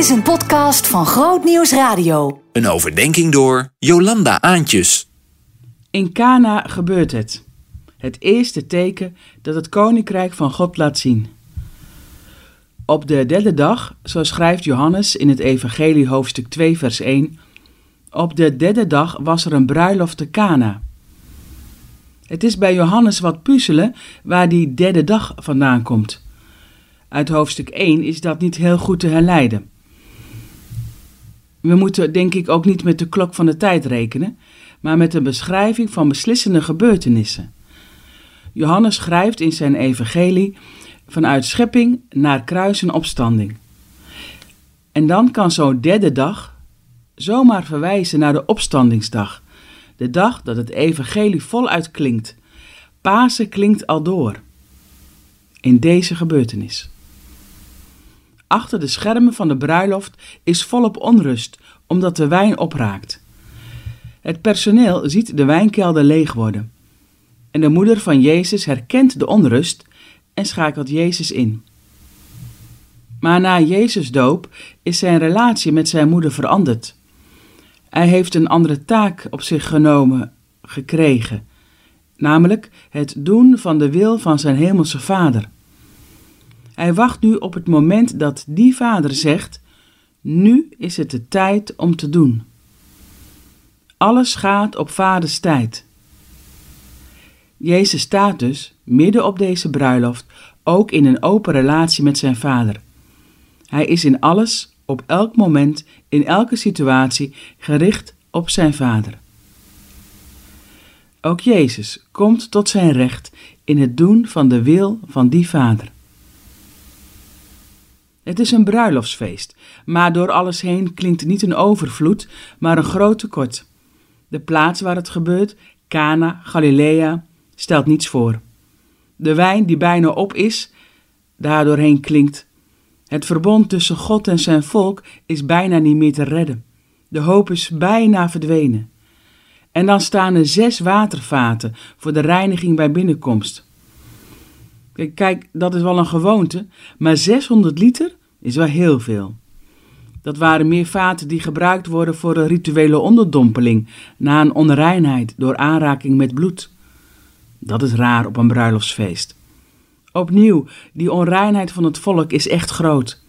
is een podcast van Groot Nieuws Radio. Een overdenking door Jolanda Aantjes. In Cana gebeurt het. Het eerste teken dat het koninkrijk van God laat zien. Op de derde dag, zo schrijft Johannes in het Evangelie hoofdstuk 2 vers 1, op de derde dag was er een bruiloft te Cana. Het is bij Johannes wat puzzelen waar die derde dag vandaan komt. Uit hoofdstuk 1 is dat niet heel goed te herleiden. We moeten denk ik ook niet met de klok van de tijd rekenen, maar met een beschrijving van beslissende gebeurtenissen. Johannes schrijft in zijn evangelie vanuit schepping naar kruis en opstanding. En dan kan zo'n derde dag zomaar verwijzen naar de opstandingsdag, de dag dat het evangelie voluit klinkt. Pasen klinkt al door. In deze gebeurtenis. Achter de schermen van de bruiloft is volop onrust, omdat de wijn opraakt. Het personeel ziet de wijnkelder leeg worden. En de moeder van Jezus herkent de onrust en schakelt Jezus in. Maar na Jezus' doop is zijn relatie met zijn moeder veranderd. Hij heeft een andere taak op zich genomen, gekregen, namelijk het doen van de wil van zijn hemelse Vader. Hij wacht nu op het moment dat die vader zegt: Nu is het de tijd om te doen. Alles gaat op vaders tijd. Jezus staat dus, midden op deze bruiloft, ook in een open relatie met zijn vader. Hij is in alles, op elk moment, in elke situatie gericht op zijn vader. Ook Jezus komt tot zijn recht in het doen van de wil van die vader. Het is een bruiloftsfeest, maar door alles heen klinkt niet een overvloed, maar een groot tekort. De plaats waar het gebeurt, Cana, Galilea, stelt niets voor. De wijn die bijna op is, daardoorheen klinkt. Het verbond tussen God en zijn volk is bijna niet meer te redden. De hoop is bijna verdwenen. En dan staan er zes watervaten voor de reiniging bij binnenkomst. Kijk, dat is wel een gewoonte, maar 600 liter is wel heel veel. Dat waren meer vaten die gebruikt worden voor een rituele onderdompeling na een onreinheid door aanraking met bloed. Dat is raar op een bruiloftsfeest. Opnieuw, die onreinheid van het volk is echt groot.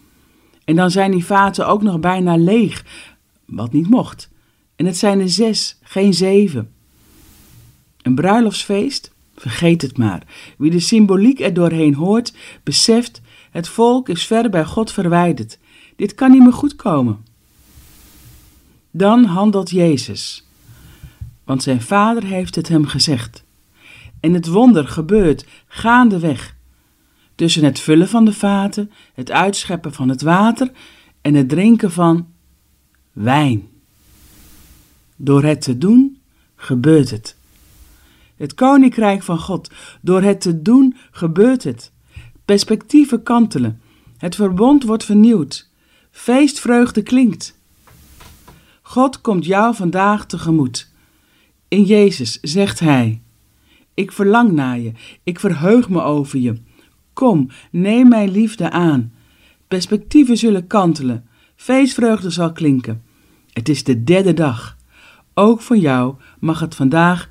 En dan zijn die vaten ook nog bijna leeg, wat niet mocht. En het zijn er zes, geen zeven. Een bruiloftsfeest? Vergeet het maar. Wie de symboliek er doorheen hoort, beseft, het volk is ver bij God verwijderd. Dit kan niet meer goed komen. Dan handelt Jezus, want zijn vader heeft het hem gezegd. En het wonder gebeurt gaandeweg. Tussen het vullen van de vaten, het uitscheppen van het water en het drinken van wijn. Door het te doen gebeurt het. Het koninkrijk van God, door het te doen gebeurt het. Perspectieven kantelen. Het verbond wordt vernieuwd. Feestvreugde klinkt. God komt jou vandaag tegemoet. In Jezus zegt Hij: Ik verlang naar je, ik verheug me over je. Kom, neem mijn liefde aan. Perspectieven zullen kantelen, feestvreugde zal klinken. Het is de derde dag. Ook voor jou mag het vandaag